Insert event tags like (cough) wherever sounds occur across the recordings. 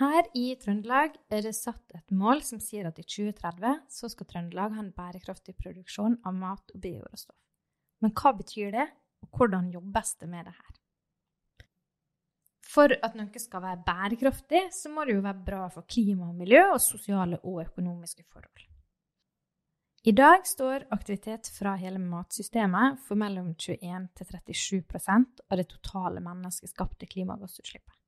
Her i Trøndelag er det satt et mål som sier at i 2030 så skal Trøndelag ha en bærekraftig produksjon av mat og bioråstoff. Men hva betyr det, og hvordan jobbes det med det her? For at noe skal være bærekraftig, så må det jo være bra for klima og miljø og sosiale og økonomiske forhold. I dag står aktivitet fra hele matsystemet for mellom 21 til 37% av det totale menneskeskapte klimagassutslippet.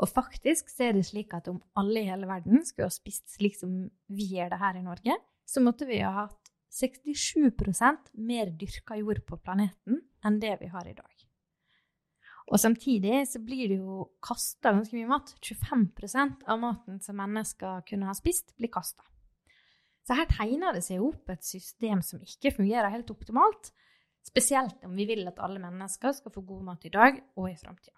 Og faktisk så er det slik at om alle i hele verden skulle ha spist slik som vi gjør det her i Norge, så måtte vi ha hatt 67% mer dyrka jord på planeten enn det vi har i dag. Og samtidig så blir det jo kasta ganske mye mat. 25% av maten som mennesker kunne ha spist, blir kasta. Så her tegner det seg opp et system som ikke fungerer helt optimalt. Spesielt om vi vil at alle mennesker skal få god mat i dag og i framtida.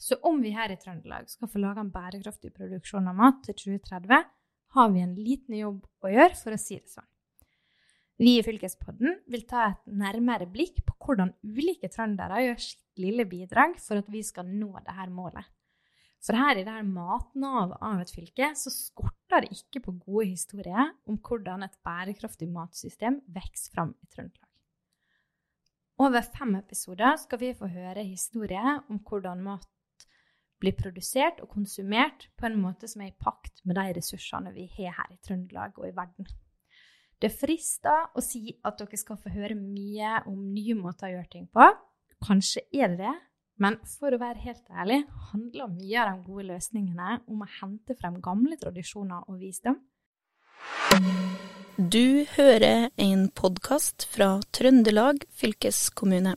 Så om vi her i Trøndelag skal få laga en bærekraftig produksjon av mat til 2030, har vi en liten jobb å gjøre, for å si det sånn. Vi i Fylkespodden vil ta et nærmere blikk på hvordan ulike trøndere gjør sitt lille bidrag for at vi skal nå dette målet. For her i dette matnavet av et fylke så skorter det ikke på gode historier om hvordan et bærekraftig matsystem vokser fram i Trøndelag. Over fem episoder skal vi få høre historier om hvordan mat blir produsert og konsumert på en måte som er i pakt med de ressursene vi har her i Trøndelag og i verden. Det frister å si at dere skal få høre mye om nye måter å gjøre ting på. Kanskje er det det, men for å være helt ærlig handler mye av de gode løsningene om å hente frem gamle tradisjoner og visdom. Du hører en podkast fra Trøndelag fylkeskommune.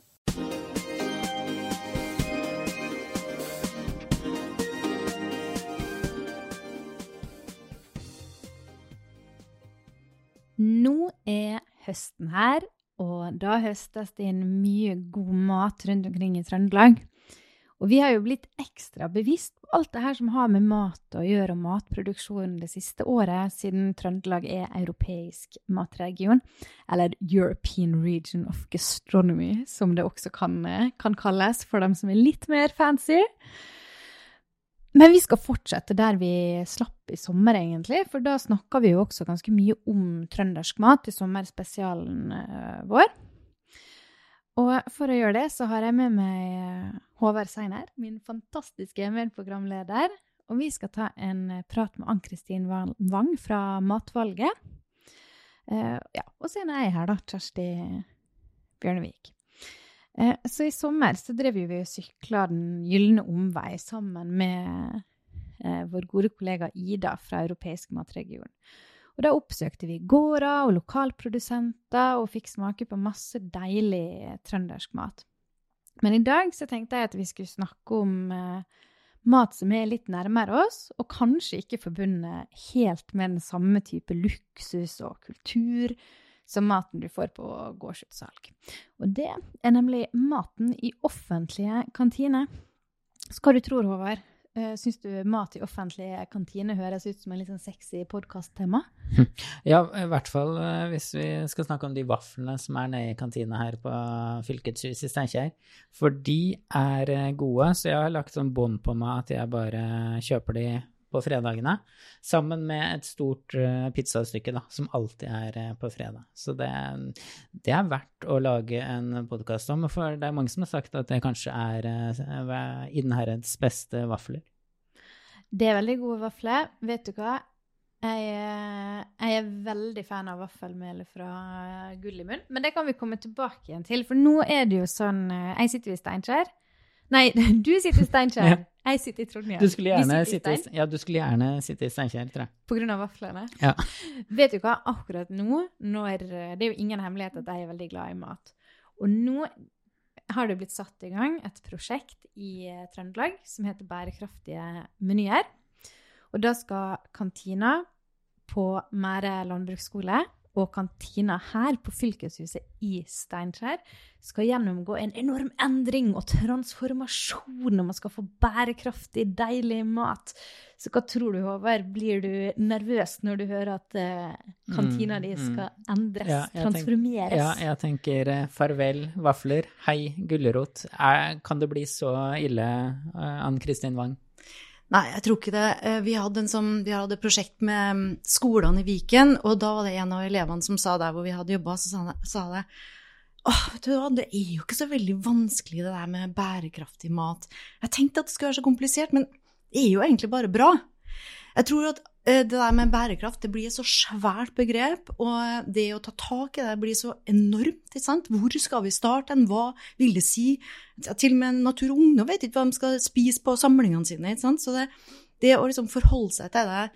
Høsten her, og da høstes det inn mye god mat rundt omkring i Trøndelag. Og vi har jo blitt ekstra bevisst på alt det her som har med mat å gjøre, og matproduksjon det siste året, siden Trøndelag er europeisk matregion, eller European Region of Gastronomy, som det også kan, kan kalles for dem som er litt mer fancy. Men vi skal fortsette der vi slapp i sommer, egentlig. For da snakka vi jo også ganske mye om trøndersk mat i sommerspesialen uh, vår. Og for å gjøre det, så har jeg med meg eh, Håvard Seiner, min fantastiske medprogramleder. Og vi skal ta en eh, prat med Ann-Kristin Wang fra Matvalget. Ja, og så er jeg her, da. Kjersti Bjørnevik. Eh, så i sommer så drev vi og sykla Den gylne omvei sammen med eh, vår gode kollega Ida fra Europeisk matregion. Og da oppsøkte vi gårder og lokalprodusenter og fikk smake på masse deilig trøndersk mat. Men i dag så tenkte jeg at vi skulle snakke om eh, mat som er litt nærmere oss, og kanskje ikke forbundet helt med den samme type luksus og kultur som maten du får på gårdsutsalg. Og det er nemlig maten i offentlige kantiner. Så hva du tror, Håvard? Uh, Syns du mat i offentlige kantiner høres ut som en litt sånn sexy podkasttema? (laughs) Ja, i hvert fall uh, hvis vi skal snakke om de vaflene som er nede i kantina her på Fylkets hus i Steinkjer. For de er uh, gode, så jeg har lagt sånn bånd på meg at jeg bare kjøper de på fredagene, sammen med et stort uh, pizzastykke, da, som alltid er uh, på fredag. Så det, det, er verdt å lage en podkast om, for det er mange som har sagt at det kanskje er i den herrens beste vafler. Det er veldig gode vafler. Vet du hva? Jeg, jeg, er veldig fan av vaffelmelet fra Gull i munn, men det kan vi komme tilbake igjen til. For nå er det jo sånn Jeg sitter jo i Steinkjer. Nei, (laughs) du sitter i Steinkjer. Jeg sitter i Trondheim. Du skulle gjerne, sitte, i, ja, du skulle gjerne sitte i Steinkjer, tror jeg. På grunn av vaflene? Ja. Vet du hva, akkurat nå, når, Det er jo ingen hemmelighet at jeg er veldig glad i mat. Og nå har det blitt satt i gang et prosjekt i eh, Trøndelag som heter Bærekraftige menyer. Og da skal kantina på Mære landbruksskole og kantina her på fylkeshuset i Steinkjer skal gjennomgå en enorm endring og transformasjon når man skal få bærekraftig, deilig mat. Så hva tror du, Håvard? Blir du nervøs når du hører at uh, kantina di mm, mm. skal endres, ja, transformeres? Tenker, ja, jeg tenker uh, farvel, vafler, hei, gulrot. kan det bli så ille, uh, Ann Kristin Wang? Nei, jeg tror ikke det. Eh, vi hadde, sånn, vi hadde et prosjekt med mm, skolene i Viken, og da var det en av elevene som sa der hvor vi hadde jobba, så sa, det Åh, vet du hva, det er jo ikke så veldig vanskelig det der med bærekraftig mat. Jeg tenkte at det skulle være så komplisert, men det er jo egentlig bare bra. Jeg tror at det der med bærekraft det blir et så svært begrep, og det å ta tak i det blir så enormt. ikke sant? Hvor skal vi starte? Hva vil det si? Til og med Natur og Ungdom vet ikke hva de skal spise på samlingene sine. ikke sant? Så det, det å liksom forholde seg til det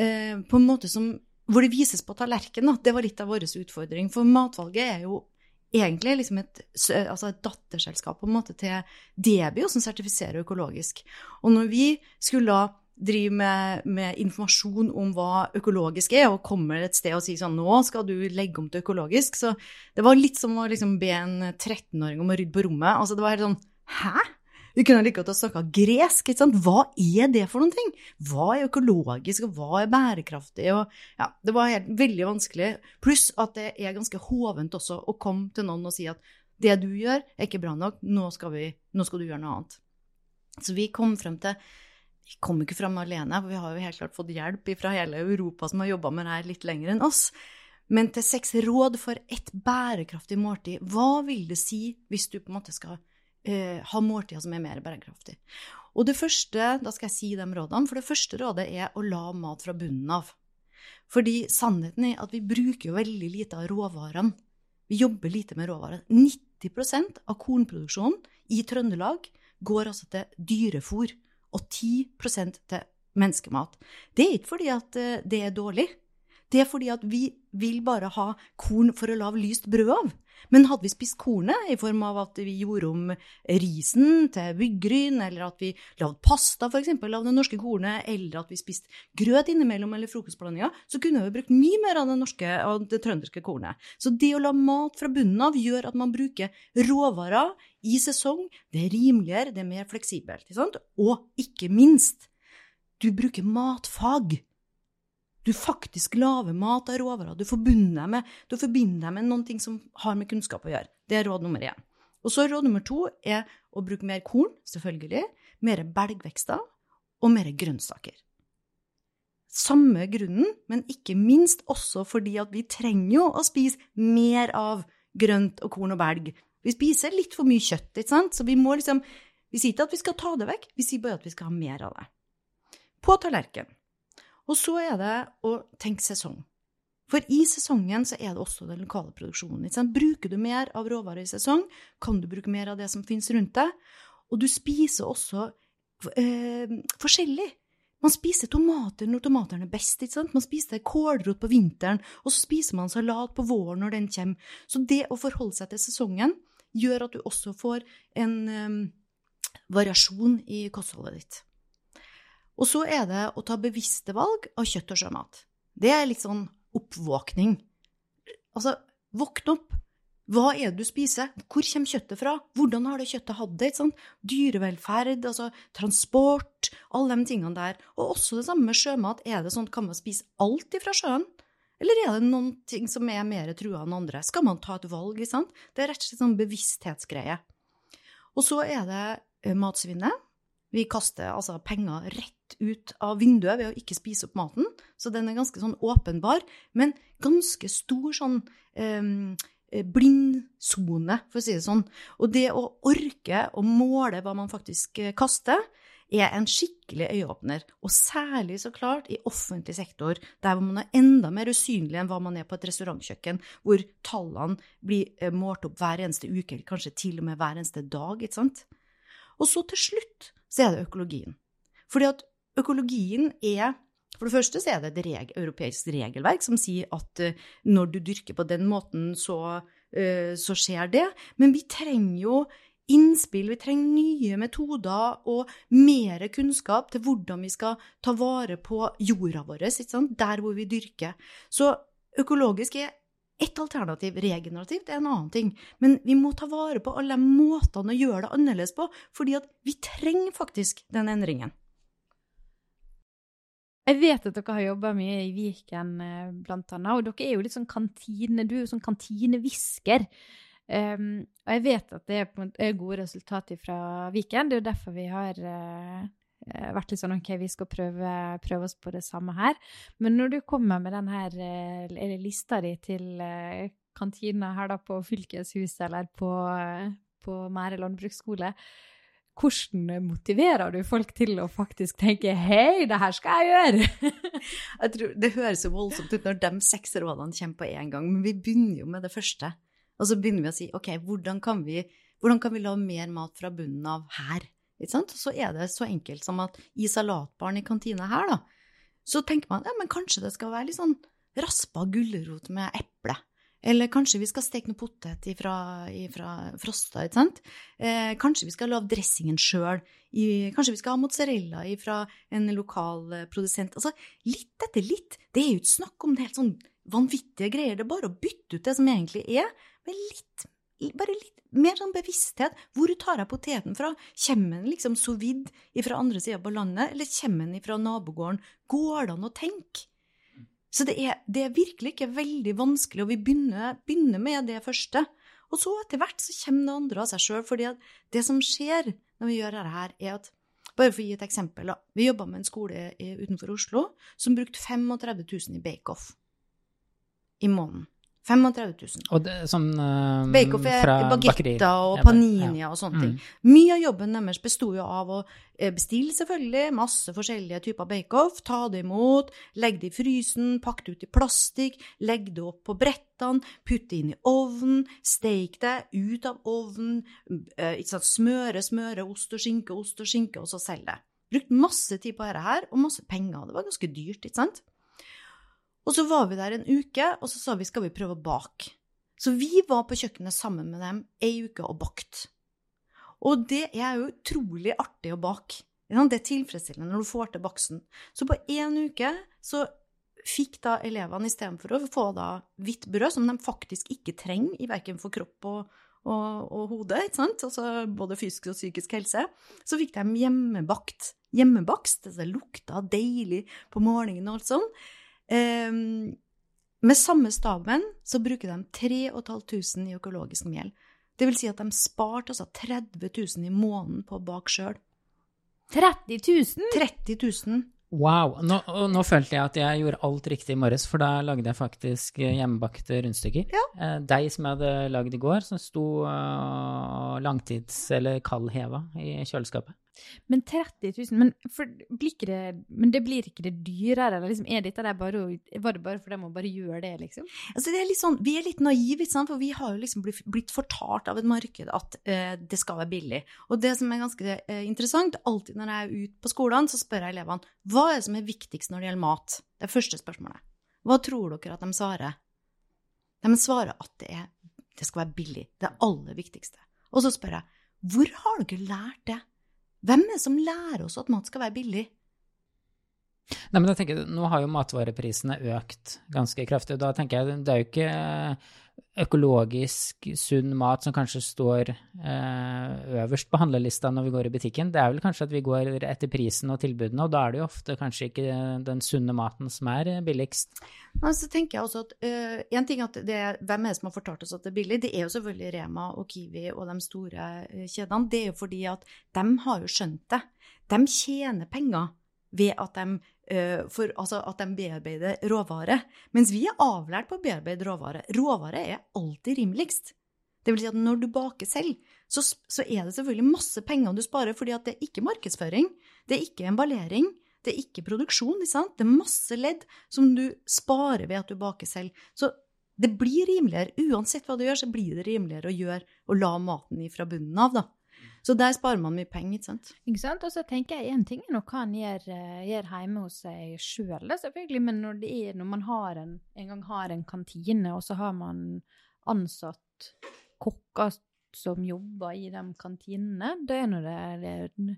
eh, på en måte som, hvor det vises på tallerkenen, det var litt av vår utfordring. For matvalget er jo egentlig liksom et, altså et, datterselskap på en måte til Debio, som sertifiserer økologisk. Og når vi skulle da drive med, med, informasjon om hva økologisk er, og kommer et sted og sier sånn Nå skal du legge om til økologisk. Så det var litt som å liksom be en 13-åring om å rydde på rommet. Altså det var helt sånn Hæ? Vi kunne like godt ha snakka gresk. ikke sant? Hva er det for noen ting? Hva er økologisk, og hva er bærekraftig? Og, ja, det var helt, veldig vanskelig. Pluss at det er ganske hovent også å komme til noen og si at det du gjør, er ikke bra nok, nå skal, vi, nå skal du gjøre noe annet. Så vi kom frem til kom ikke frem alene, for vi har jo helt klart fått hjelp fra hele Europa som har jobba med det her litt lenger enn oss. Men til seks råd for et bærekraftig måltid, hva vil det si hvis du på en måte skal eh, ha måltider som er mer bærekraftig. Og det første, da skal jeg si de rådene, for det første rådet er å la mat fra bunnen av. Fordi sannheten er at vi bruker jo veldig lite av råvarene. Vi jobber lite med råvarer. 90% av kornproduksjonen i Trøndelag går altså til dyrefôr, og 10% til menneskemat. Det er ikke fordi at eh, det er dårlig. Det er fordi at vi vil bare ha korn for å lage lyst brød av. Men hadde vi spist kornet i form av at vi gjorde om risen til byggryn, eller at vi lagde pasta f.eks. av det norske kornet, eller at vi spiste grøt innimellom eller frokostblandinger, så kunne vi brukt mye mer av det norske og det trønderske kornet. Så det å la mat fra bunnen av gjør at man bruker råvarer i sesong. Det er rimeligere, det er mer fleksibelt. Ikke og ikke minst, du bruker matfag du faktisk lager mat av råvarer. Du forbinder deg med, du forbinder deg med noen ting som har med kunnskap å gjøre. Det er råd nummer én. Og så råd nummer to er å bruke mer korn, selvfølgelig, mer belgvekster og mer grønnsaker. Samme grunnen, men ikke minst også fordi at vi trenger jo å spise mer av grønt og korn og belg. Vi spiser litt for mye kjøtt, ikke sant? så vi må liksom Vi sier ikke at vi skal ta det vekk, vi sier bare at vi skal ha mer av det. På tallerkenen og så er det å tenke sesong. For i sesongen så er det også den lokale produksjonen. Bruker du mer av råvarer i sesong, kan du bruke mer av det som finnes rundt deg. Og du spiser også eh, forskjellig. Man spiser tomater når tomatene er best. ikke sant? Man spiser kålrot på vinteren, og så spiser man salat på våren når den kommer. Så det å forholde seg til sesongen gjør at du også får en eh, variasjon i kostholdet ditt. Og så er det å ta bevisste valg av kjøtt og sjømat. Det er litt sånn oppvåkning. Altså, våkne opp. Hva er det du spiser? Hvor kommer kjøttet fra? Hvordan har det kjøttet hatt det? Dyrevelferd, altså transport, alle de tingene der. Og også det samme med sjømat. Er det sånn, Kan man spise alt ifra sjøen? Eller er det noen ting som er mer trua enn andre? Skal man ta et valg? Det er rett og slett sånn bevissthetsgreie. Og så er det eh, matsvinnet. Vi kaster altså penger rett ut av vinduet ved å ikke spise opp maten, så den er ganske sånn åpenbar, men ganske stor sånn ehm, eh, blindsone, for å si det sånn. Og det å orke å måle hva man faktisk eh, kaster, er en skikkelig øyeåpner, og særlig så klart i offentlig sektor, der hvor man er enda mer usynlig enn hva man er på et restaurantkjøkken, hvor tallene blir eh, målt opp hver eneste uke, eller kanskje til og med hver eneste dag, ikke sant? Og så til slutt så er det økologien. Fordi at økologien er For det første så er det et reg europeisk regelverk som sier at uh, når du dyrker på den måten, så, uh, så skjer det. Men vi trenger jo innspill, vi trenger nye metoder og mer kunnskap til hvordan vi skal ta vare på jorda vår, der hvor vi dyrker. Så økologisk er ett alternativ, regenerativt, er en annen ting. Men vi må ta vare på alle måtene å gjøre det annerledes på, fordi vi trenger faktisk den endringen. Jeg vet at dere har jobba mye i Viken, eh, blant annet, og dere er jo litt sånn kantine, du er jo sånn kantinehvisker. Um, og jeg vet at det er, gode resultater fra Viken, det er jo derfor vi har uh, vært litt sånn OK, vi skal prøve, prøve oss på det samme her. Men når du kommer med den her eh, lista di til eh, kantina her da på fylkeshuset eller på, eh, på Mære landbruksskole, hvordan motiverer du folk til å faktisk tenke 'hei, det her skal jeg gjøre'? (laughs) jeg tror, det høres så voldsomt ut når de seks rådene kommer på én gang, men vi begynner jo med det første. Og så begynner vi å si 'ok, hvordan kan vi, hvordan kan vi la mer mat fra bunnen av her'? Så er det så enkelt som at i salatbaren i kantina her, da, så tenker man ja, men kanskje det skal være litt sånn raspa gulrot med eple. Eller kanskje vi skal steke noe potet ifra, ifra frosta, ikke sant? Eh, kanskje vi skal lage dressingen sjøl. Kanskje vi skal ha mozzarella fra en lokal eh, produsent. Altså, litt etter litt. Det er jo ikke snakk om det helt sånn vanvittige greier. Det er bare å bytte ut det som egentlig er, med litt bare litt mer sånn bevissthet. Hvor tar jeg poteten fra? Kommer den liksom sous vide fra andre sida på landet, eller kommer den fra nabogården? Går det an å tenke? Så det er, det er, virkelig ikke veldig vanskelig, og vi begynner, begynner, med det første. Og så etter hvert så kommer det andre av seg sjøl. For det som skjer når vi gjør dette her, er at Bare for å gi et eksempel. Vi jobba med en skole utenfor Oslo som brukte 35 000 i bake-off i måneden. 35 000. Og det, sånn uh, Bake-off er bagetter og panini og sånne mm. ting. Mye av jobben deres besto jo av å eh, bestille selvfølgelig masse forskjellige typer bake-off, ta det imot, legge det i frysen, pakke det ut i plastikk, legge det opp på brettene, putte det inn i ovnen, steke det ut av ovnen, uh, smøre, smøre, ost og skinke, ost og skinke, og så selge. det. Brukt masse tid på dette her, og masse penger. Det var ganske dyrt, ikke sant? Og så var vi der en uke, og så sa vi skal vi prøve å bake. Så vi var på kjøkkenet sammen med dem ei uke og bakt. Og det er jo utrolig artig å bake. Det er tilfredsstillende når du får til baksten. Så på én uke så fikk da elevene istedenfor å få da hvitt brød, som de faktisk ikke trenger i verken for kropp og, og, og hode? Altså både fysisk og psykisk helse, så fikk de hjemmebakt. Hjemmebakst. Det lukta deilig på morgenen og alt sånt. Um, med samme staben så bruker de 3500 i økologisk mel. Det vil si at de sparte altså 30 000 i måneden på å bake sjøl. 30 000? 30 000. Wow. Nå, nå, følte jeg at jeg gjorde alt riktig i morges, for da lagde jeg faktisk hjemmebakte rundstykker. Ja. Eh, deig som jeg hadde lagd i går, som sto uh, langtids- eller kaldheva i kjøleskapet. Men 30 000, men, det, men det blir ikke det dyrere? Eller liksom, er dette bare, var det bare for dem å bare gjøre det, liksom? Altså, det er litt sånn, vi er litt naive, for vi har jo liksom blitt, fortalt av et marked at uh, det skal være billig. Og det som er ganske uh, interessant, alltid når jeg er ute på skolene, så spør jeg elevene hva er det som er viktigst når det gjelder mat. Det er første spørsmålet. Hva tror dere at de svarer? De svarer at det, er, det skal være billig. Det er aller viktigste. Og så spør jeg hvor har dere lært det? Hvem er det som lærer oss at mat skal være billig? Nei, men jeg tenker, Nå har jo matvareprisene økt ganske kraftig. og Da tenker jeg det er jo ikke økologisk, sunn mat som kanskje står eh, øverst på handlelista når vi går i butikken. Det er vel kanskje at vi går etter prisen og tilbudene, og da er det jo ofte kanskje ikke den sunne maten som er billigst. Men så tenker jeg også at uh, En ting at det, Hvem er det som har fortalt oss at det er billig? Det er jo selvfølgelig Rema og Kiwi og de store uh, kjedene. Det er jo fordi at de har jo skjønt det. De tjener penger ved at de Eh, for altså, at de bearbeider råvare. Mens vi er avlært på å bearbeide råvare. Råvare er alltid rimeligst. Det vil si at når du baker selv, så, så, er det selvfølgelig masse penger du sparer, fordi at det er ikke markedsføring, det er ikke emballering, det er ikke produksjon. Ikke? Det er masse ledd som du sparer ved at du baker selv. Så det blir rimeligere. Uansett hva du gjør, så blir det rimeligere å gjøre og la maten i fra bunnen av, da. Så der sparer man mye penger, ikke sant. Ikke sant. Og så tenker jeg én ting er noe en gjør, eh, gjør hjemme hos seg sjøl, selvfølgelig, men når, er, når man en, en gang har en kantine, og så har man ansatt kokker som jobber i de kantinene, da er nå det, det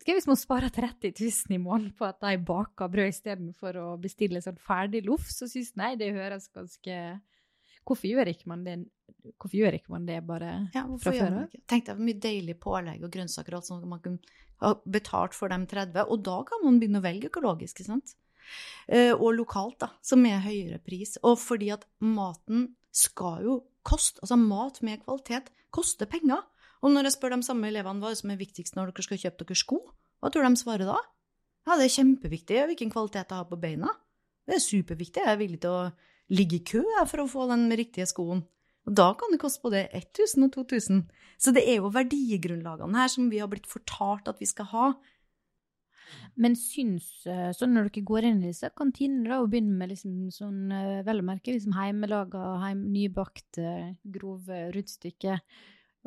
skal Hvis man sparer 30 000 i måneden på at de baker brød istedenfor å bestille sånn ferdig loff, så syns jeg det høres ganske Hvorfor gjør ikke man det, ikke man det bare ja, fra før av? Tenk deg hvor mye deilig pålegg og grønnsaker og sånn man kunne ha betalt for de 30, og da kan man begynne å velge økologisk, ikke sant? Eh, og lokalt, da, som er høyere pris. Og fordi at maten skal jo koste, altså mat med kvalitet koster penger. Og når jeg spør de samme elevene hva som er viktigst når dere skal kjøpe dere sko, Hva tror du de svarer da? Ja, det er kjempeviktig hvilken kvalitet jeg har på beina. Det er superviktig. Jeg er villig til å ligge i kø for å få den riktige skoen. Og da kan det koste både 1000 og 2000. Så det er jo verdigrunnlagene her som vi har blitt fortalt at vi skal ha. Men syns så når dere går inn i disse kantinene og begynner med liksom sånn vel å merke liksom hjemmelaga, heim, nybakte, grove rundstykker,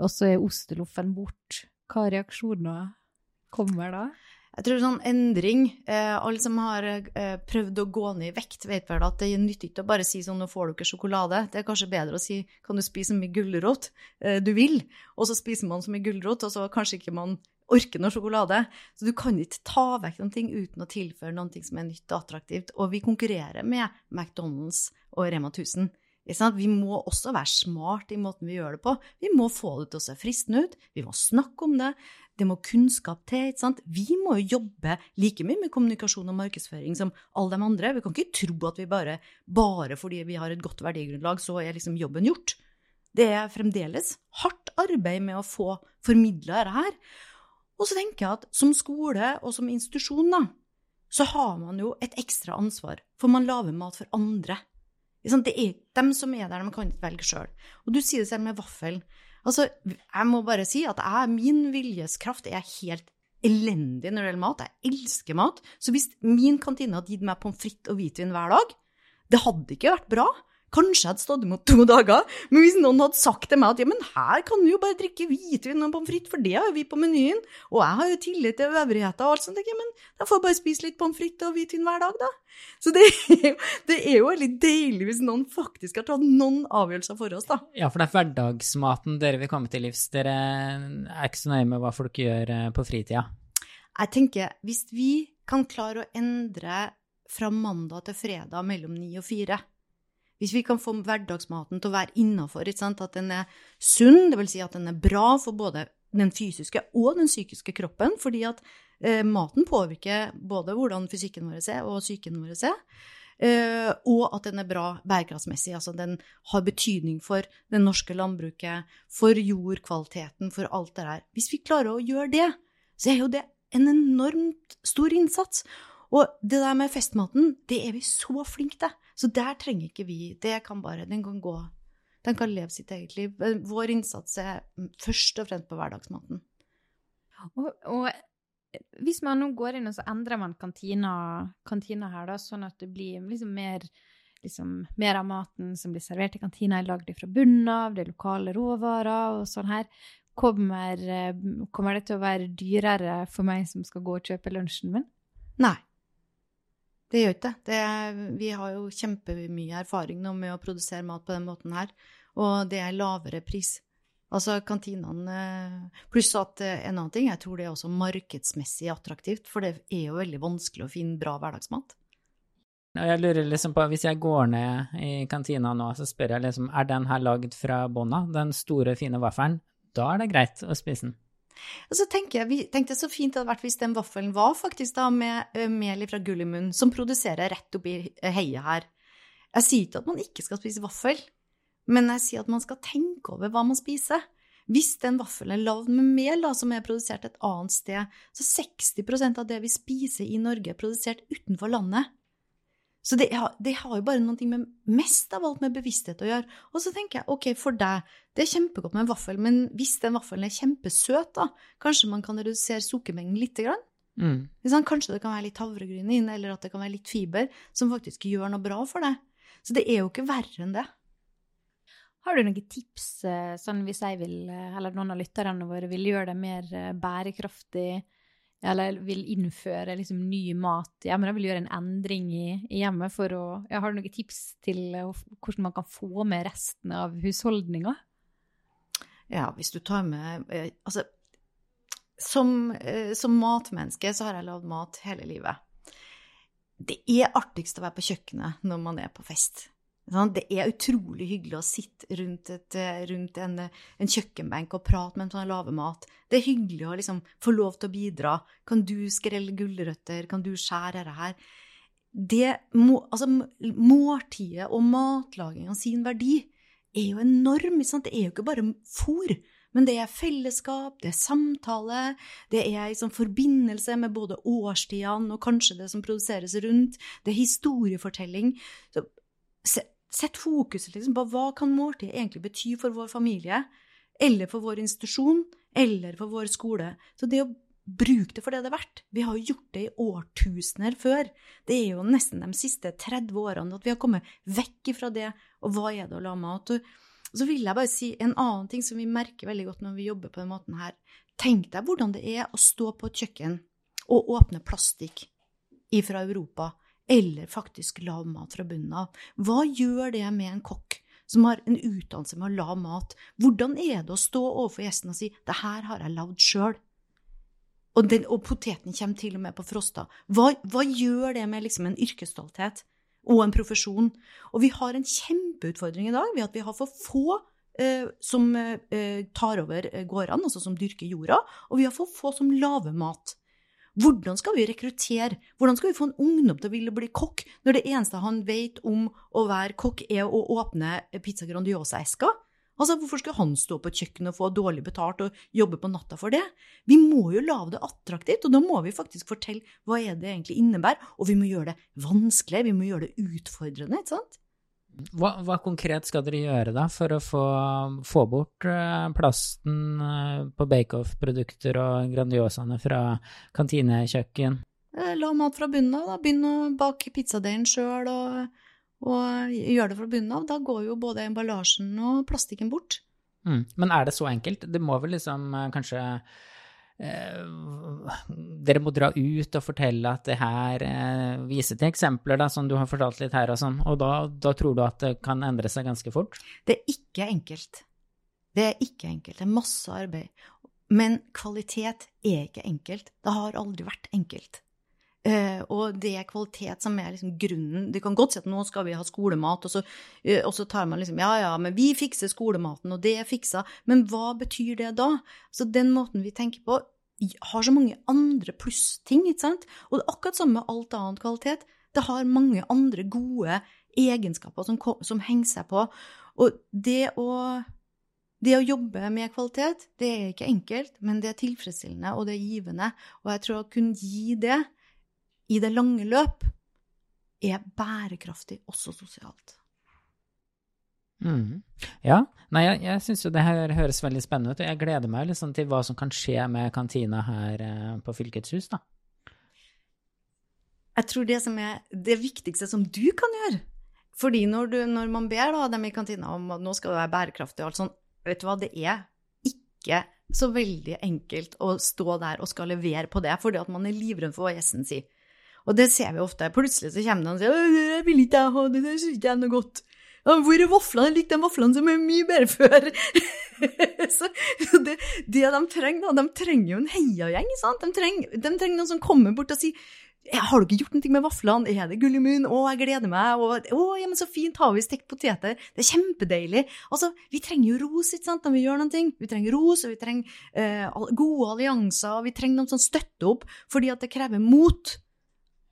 og så er osteloffen bort, hva reaksjoner kommer da? Jeg tror sånn endring eh, Alle som har eh, prøvd å gå ned i vekt, vet vel at det nytter ikke å bare si sånn 'nå får du ikke sjokolade'. Det er kanskje bedre å si 'kan du spise så mye gulrot eh, du vil', og så spiser man så mye gulrot, og så kanskje ikke man orker noe sjokolade. Så du kan ikke ta vekk noen ting uten å tilføre ting som er nytt og attraktivt. Og vi konkurrerer med McDonald's og Rema 1000. Vi må også være smart i måten vi gjør det på. Vi må få det til å se fristende ut. Vi må snakke om det. Det må kunnskap til. ikke sant? Vi må jo jobbe like mye med kommunikasjon og markedsføring som alle de andre. Vi kan ikke tro at vi bare, bare fordi vi har et godt verdigrunnlag, så er liksom jobben gjort. Det er fremdeles hardt arbeid med å få formidla dette her. Og så tenker jeg at som skole og som institusjon, da, så har man jo et ekstra ansvar, for man lager mat for andre. Det er dem som er der, de kan ikke velge sjøl. Og du sier det selv med vaffelen. Altså, jeg må bare si at jeg, min viljeskraft er helt elendig når det gjelder mat. Jeg elsker mat. Så hvis min kantine hadde gitt meg pommes frites og hvitvin hver dag, det hadde ikke vært bra. Kanskje jeg hadde stått imot to dager, men hvis noen hadde sagt til meg at ja, men her kan du jo bare drikke hvitvin og pommes frites, for det har jo vi på menyen, og jeg har jo tillit til øvrigheter og alt sånt, ja, men da får jeg bare spise litt pommes frites og hvitvin hver dag, da. Så det er, jo, det er jo veldig deilig hvis noen faktisk har tatt noen avgjørelser for oss, da. Ja, for det er hverdagsmaten dere vil komme til livs. Dere er ikke så nøye med hva folk gjør eh, på fritida. Jeg tenker, hvis vi kan klare å endre fra mandag til fredag mellom ni og fire, hvis vi kan få hverdagsmaten til å være innafor, at den er sunn, dvs. Si at den er bra for både den fysiske og den psykiske kroppen, fordi at eh, maten påvirker både hvordan fysikken vår er og psyken vår er. eh, og at den er bra bærekraftsmessig. Altså den har betydning for det norske landbruket, for jordkvaliteten, for alt det der. Hvis vi klarer å gjøre det, så er jo det en enormt stor innsats. Og det der med festmaten, det er vi så flinke til. Så der trenger ikke vi Det kan bare Den kan gå Den kan leve sitt eget liv. Vår innsats er først og fremst på hverdagsmaten. Og, og hvis man nå går inn og så endrer man kantina, kantina her, da, sånn at det blir liksom mer liksom, mer av maten som blir servert i kantina, er lagd fra bunnen av, det er lokale råvarer og sånn her. Kommer, eh, kommer, det til å være dyrere for meg som skal gå og kjøpe lunsjen min? Nei. Det gjør ikke det. Vi har jo kjempemye erfaring nå med å produsere mat på den måten her, og det er lavere pris. Altså kantinene Pluss at eh, en annen ting, jeg tror det er også markedsmessig attraktivt, for det er jo veldig vanskelig å finne bra hverdagsmat. Jeg lurer liksom på, Hvis jeg går ned i kantina nå, så spør jeg liksom, er den her lagd fra bånda, den store, fine vaffelen? Da er det greit å spise den. Og så tenker jeg, vi tenkte så fint det hadde vært hvis den vaffelen var faktisk da med mel fra Gullimund, som produserer rett oppi heiet her. Jeg sier ikke at man ikke skal spise vaffel, men jeg sier at man skal tenke over hva man spiser. Hvis den vaffelen er lagd med mel, da, som er produsert et annet sted, så 60% av det vi spiser i Norge, er produsert utenfor landet. Så det, det, har jo bare noe med mest av alt med bevissthet å gjøre. Og så tenker jeg ok, for deg, det er kjempegodt med en vaffel, men hvis den vaffelen er kjempesøt, da, kanskje man kan redusere sukkermengden lite grann? Mm. Kanskje det kan være litt havregryn inn, eller at det kan være litt fiber, som faktisk gjør noe bra for deg. Så det er jo ikke verre enn det. Har du noen tips, eh, sånn hvis jeg vil, eh, eller noen av lytterne våre vil gjøre det mer eh, bærekraftig? Eller vil innføre liksom, ny mat i hjemmet, vil gjøre en endring i, i hjemmet for å Jeg har noen tips til hvordan man kan få med resten av husholdninga? Ja, hvis du tar med eh, Altså, som, eh, som matmenneske så har jeg lagd mat hele livet. Det er artigst å være på kjøkkenet når man er på fest. Det er utrolig hyggelig å sitte rundt, et, rundt en, en, kjøkkenbenk og prate med en sånn lave mat. Det er hyggelig å liksom få lov til å bidra. Kan du skrelle gulrøtter? Kan du skjære dette her? Det, altså, måltidet og matlagingen sin verdi er jo enorm. Det er jo ikke bare fôr, men det er fellesskap, det er samtale, det er liksom forbindelse med både årstidene og kanskje det som produseres rundt, det er historiefortelling. Så sett fokuset liksom på hva kan måltid egentlig bety for vår familie, eller for vår institusjon, eller for vår skole. Så det å Bruk det for det det er verdt. Vi har jo gjort det i årtusener før. Det er jo nesten de siste 30 årene at vi har kommet vekk ifra det, og hva er det å la mat? Og så vil jeg bare si en annen ting som vi merker veldig godt når vi jobber på den måten her. Tenk deg hvordan det er å stå på et kjøkken og åpne plastikk fra Europa, eller faktisk lav mat fra bunnen av. Hva gjør det med en kokk? som har en utdannelse med å lage mat. Hvordan er det å stå overfor gjestene og si 'det her har jeg lagd sjøl'? Og, og, poteten kommer til og med på frosta. Hva, hva gjør det med liksom en yrkesstolthet og en profesjon? Og vi har en kjempeutfordring i dag ved at vi har for få eh, som eh, tar over eh, gårdene, altså som dyrker jorda, og vi har for få som lager mat. Hvordan skal vi rekruttere? Hvordan skal vi få en ungdom til å ville bli kokk, når det eneste han vet om å være kokk, er å åpne Pizza Grandiosa-esker? Altså, Hvorfor skal han stå på kjøkkenet og få dårlig betalt og jobbe på natta for det? Vi må jo lage det attraktivt, og da må vi faktisk fortelle hva er det egentlig innebærer. Og vi må gjøre det vanskelig, vi må gjøre det utfordrende, ikke sant? Hva, hva konkret skal dere gjøre da for å få, få bort uh, plasten uh, på Bake-Off-produkter og Grandiosaene fra kantinekjøkken? Eh, la mat fra bunnen av, da. Begynn å bake pizzadeigen sjøl og og gjør det fra bunnen av, da går jo både emballasjen og plastikken bort. Mm. Men er det så enkelt? Det må vel liksom eh, kanskje eh, Dere må dra ut og fortelle at det her eh, Vise til eksempler, da, som du har fortalt litt her og sånn. Og da, da tror du at det kan endre seg ganske fort? Det er ikke enkelt. Det er ikke enkelt. Det er masse arbeid. Men kvalitet er ikke enkelt. Det har aldri vært enkelt. Uh, og det er kvalitet som er liksom grunnen. Det kan godt si at nå skal vi ha skolemat, og så, uh, og så, tar man liksom Ja, ja, men vi fikser skolematen, og det er fiksa. Men hva betyr det da? Så den måten vi tenker på, har så mange andre plussting, ikke sant? Og det er akkurat samme med alt annet kvalitet. Det har mange andre gode egenskaper som, som henger seg på. Og det å det å jobbe med kvalitet, det er ikke enkelt, men det er tilfredsstillende, og det er givende. Og jeg tror å kunne gi det, i det lange løp er bærekraftig også sosialt. Mm. Ja. Nei, jeg, jeg syns jo det her høres veldig spennende ut, og jeg gleder meg liksom til hva som kan skje med kantina her eh, på Fylkets hus, da. Jeg tror det som er det viktigste som du kan gjøre fordi når, du, når man ber da, dem i kantina om at nå skal det være bærekraftig og alt sånn, vet du hva, det er ikke så veldig enkelt å stå der og skal levere på det, fordi at man er livredd for hva gjesten sier. Og det ser vi ofte. Plutselig så kommer noen og sier 'Jeg vil ikke ha det, det syns ikke jeg er noe godt'. Hvor er vaflene? Jeg likte de vaflene som er mye bedre før. (laughs) så det, det, de trenger, da, de trenger jo en heiagjeng. De trenger, de trenger noen som kommer bort og sier har du ikke gjort noe med vaflene? Er det gull i munnen? Å, jeg gleder meg. Å, ja, men så fint, har vi stekt poteter? Det er kjempedeilig. Altså, vi trenger jo ros ikke sant, når vi gjør noe. Vi trenger ros, og vi trenger eh, gode allianser, og vi trenger noen som støtter opp, fordi at det krever mot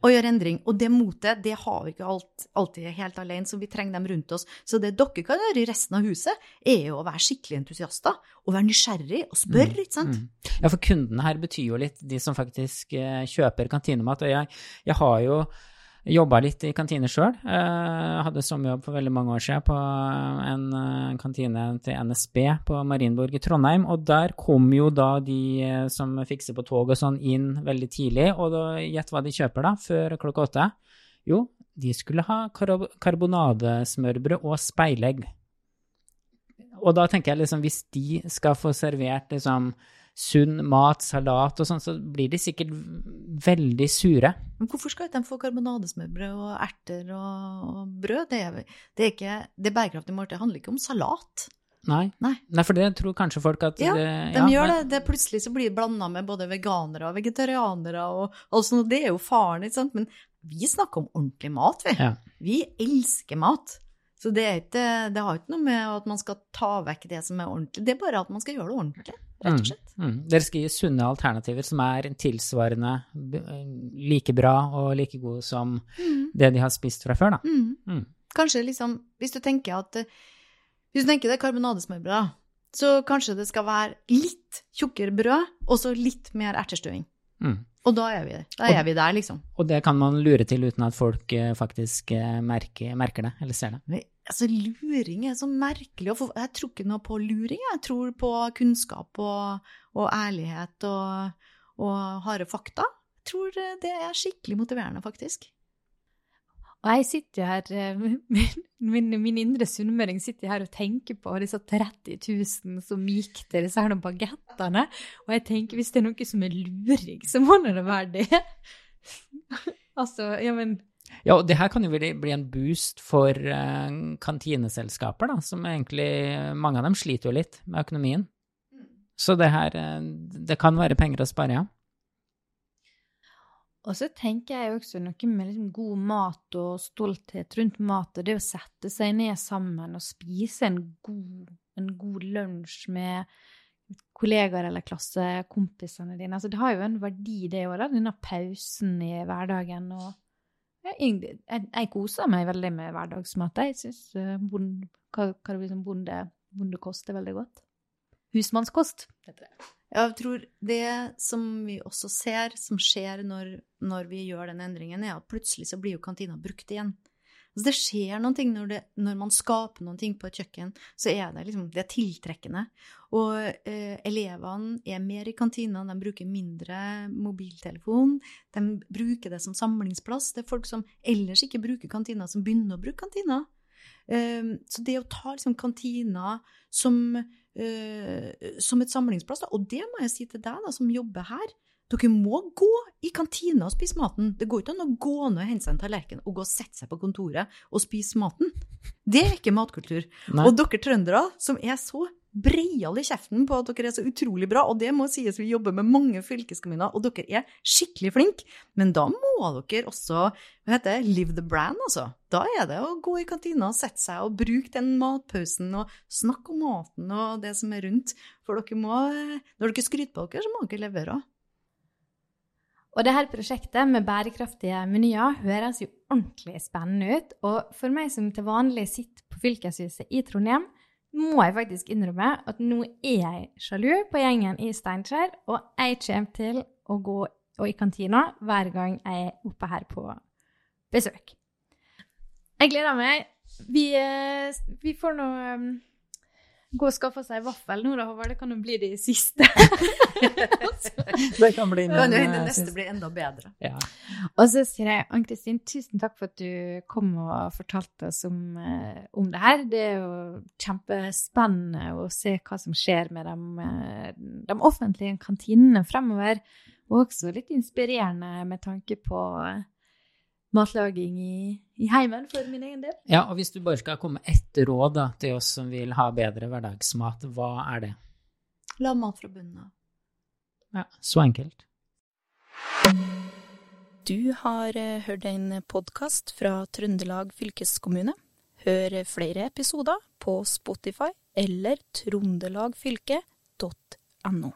å gjøre endring. Og det motet det har vi ikke alt, alltid helt alene, så vi trenger dem rundt oss. Så det dere kan gjøre i resten av huset, er jo å være skikkelig entusiaster. Og være nysgjerrig og spørre, mm, ikke sant? Mm. Ja, for kundene her betyr jo litt de som faktisk uh, kjøper kantinemat. Og jeg, jeg har jo Jobba litt i kantine sjøl. Eh, hadde sommerjobb for veldig mange år siden på en eh, kantine til NSB på Marienborg i Trondheim. Og der kom jo da de eh, som fikser på tog og sånn inn veldig tidlig. Og gjett hva de kjøper da, før klokka åtte? Jo, de skulle ha karbonadesmørbrød og speilegg. Og da tenker jeg liksom, hvis de skal få servert liksom sunn mat, salat og sånn, så blir de sikkert veldig sure. Men hvorfor skal ikke de få karbonadesmørbrød og erter og, og brød? Det er, det er ikke det bærekraftige måltidet handler ikke om salat. Nei. Nei. Nei. for det tror kanskje folk at Ja, det, de gjør gjør det. det. Plutselig så blir det blanda med både veganere og vegetarianere og, og sånn, og det er jo faren, ikke sant. Men vi snakker om ordentlig mat, vi. Ja. Vi elsker mat. Så det, ikke, det, har ikke noe med at man skal ta vekk det som er ordentlig, det er bare at man skal gjøre det ordentlig, rett og mm, slett. Mm, mm. Dere skal gi sunne alternativer som er tilsvarende like bra og like gode som mm. det de har spist fra før, da. Mm. Mm. Kanskje liksom, hvis du tenker at Hvis du tenker det karbonadesmørbrød, så kanskje det skal være litt tjukkere brød, og så litt mer ertestuing. Mm. Og da er vi, da er vi der, liksom. Og det kan man lure til uten at folk faktisk merker, merker det, eller ser det. Altså, luring er så merkelig. Jeg tror ikke noe på luring, jeg tror på kunnskap og, og ærlighet og, og harde fakta. Jeg tror eh, det er skikkelig motiverende, faktisk. Og jeg sitter her, eh, (laughs) min, min, min indre sunnmøring sitter her og tenker på disse 30 000 som gikk til disse her bagettene. Og jeg tenker, hvis det er noe som er luring, så må det være det. (laughs) altså, ja, men Ja, og det her kan jo bli bli en boost for eh, kantineselskaper, da, som egentlig Mange av dem sliter jo litt med økonomien. Så det her eh, Det kan være penger å spare, ja. Og så tenker jeg også noe med liksom god mat og stolthet rundt mat, og det å sette seg ned sammen og spise en god, en god lunsj med kollegaer eller klassekompisene dine. Altså, det har jo en verdi, det òg, denne pausen i hverdagen. og jeg, jeg, jeg koser meg veldig med hverdagsmat. Jeg syns bond, hva, hva det bonde, bondekost er veldig godt. Husmannskost, heter det. Jeg tror det som vi også ser, som skjer når, når vi gjør den endringen, er at plutselig så blir jo kantina brukt igjen. Altså det skjer noen ting når, det, når man skaper noen ting på et kjøkken, så er det liksom, det er tiltrekkende. Og eh, elevene er mer i kantina, de bruker mindre mobiltelefon, de bruker det som samlingsplass. Det er folk som ellers ikke bruker kantina, som begynner å bruke kantina. Eh, så det å ta liksom kantina som eh, som et samlingsplass. Da. Og det må jeg si til deg da, som jobber her. Dere må gå i kantina og spise maten. Det går ikke an å gå ned og hente seg en tallerken og gå og sette seg på kontoret og spise maten. Det er ikke matkultur. Nei. Og dere trøndere som er så breiale i kjeften på at dere er så utrolig bra, og det må sies vi jobber med mange fylkeskommuner, og dere er skikkelig flinke, men da må dere også hva heter det, live the brand, altså. Da er det å gå i kantina og sette seg og bruke den matpausen og snakke om maten og det som er rundt. For dere må, når dere skryter på dere, så må dere levere. Og det her prosjektet med bærekraftige menyer høres jo ordentlig spennende ut. Og for meg som til vanlig sitter på fylkeshuset i Trondheim, må jeg faktisk innrømme at nå er jeg sjalu på gjengen i Steinkjer, og jeg kommer til å gå i kantina hver gang jeg er oppe her på besøk. Jeg gleder meg. Vi, eh, vi får nå eh, gå og skaffe seg vaffel nå, da, Håvard. Det kan jo bli de siste. (laughs) Det kan bli Kan min, hende eh, neste blir enda bedre. Ja. Og så sier jeg, Ann-Kristin, tusen takk for at du kom og fortalte oss om, eh, om det her. Det er jo kjempespennende å se hva som skjer med de, eh, de offentlige kantinene fremover. Og også litt inspirerende med tanke på matlaging i, i heimen for min egen del. ja, og hvis du bare skal komme med ett råd da, til oss som vil ha bedre hverdagsmat, hva er det? La mat fra bunnen av. Ja, så enkelt. Du har eh, hørt en podkast fra Trøndelag fylkeskommune. Hør flere episoder på Spotify eller trondelagfylket.no.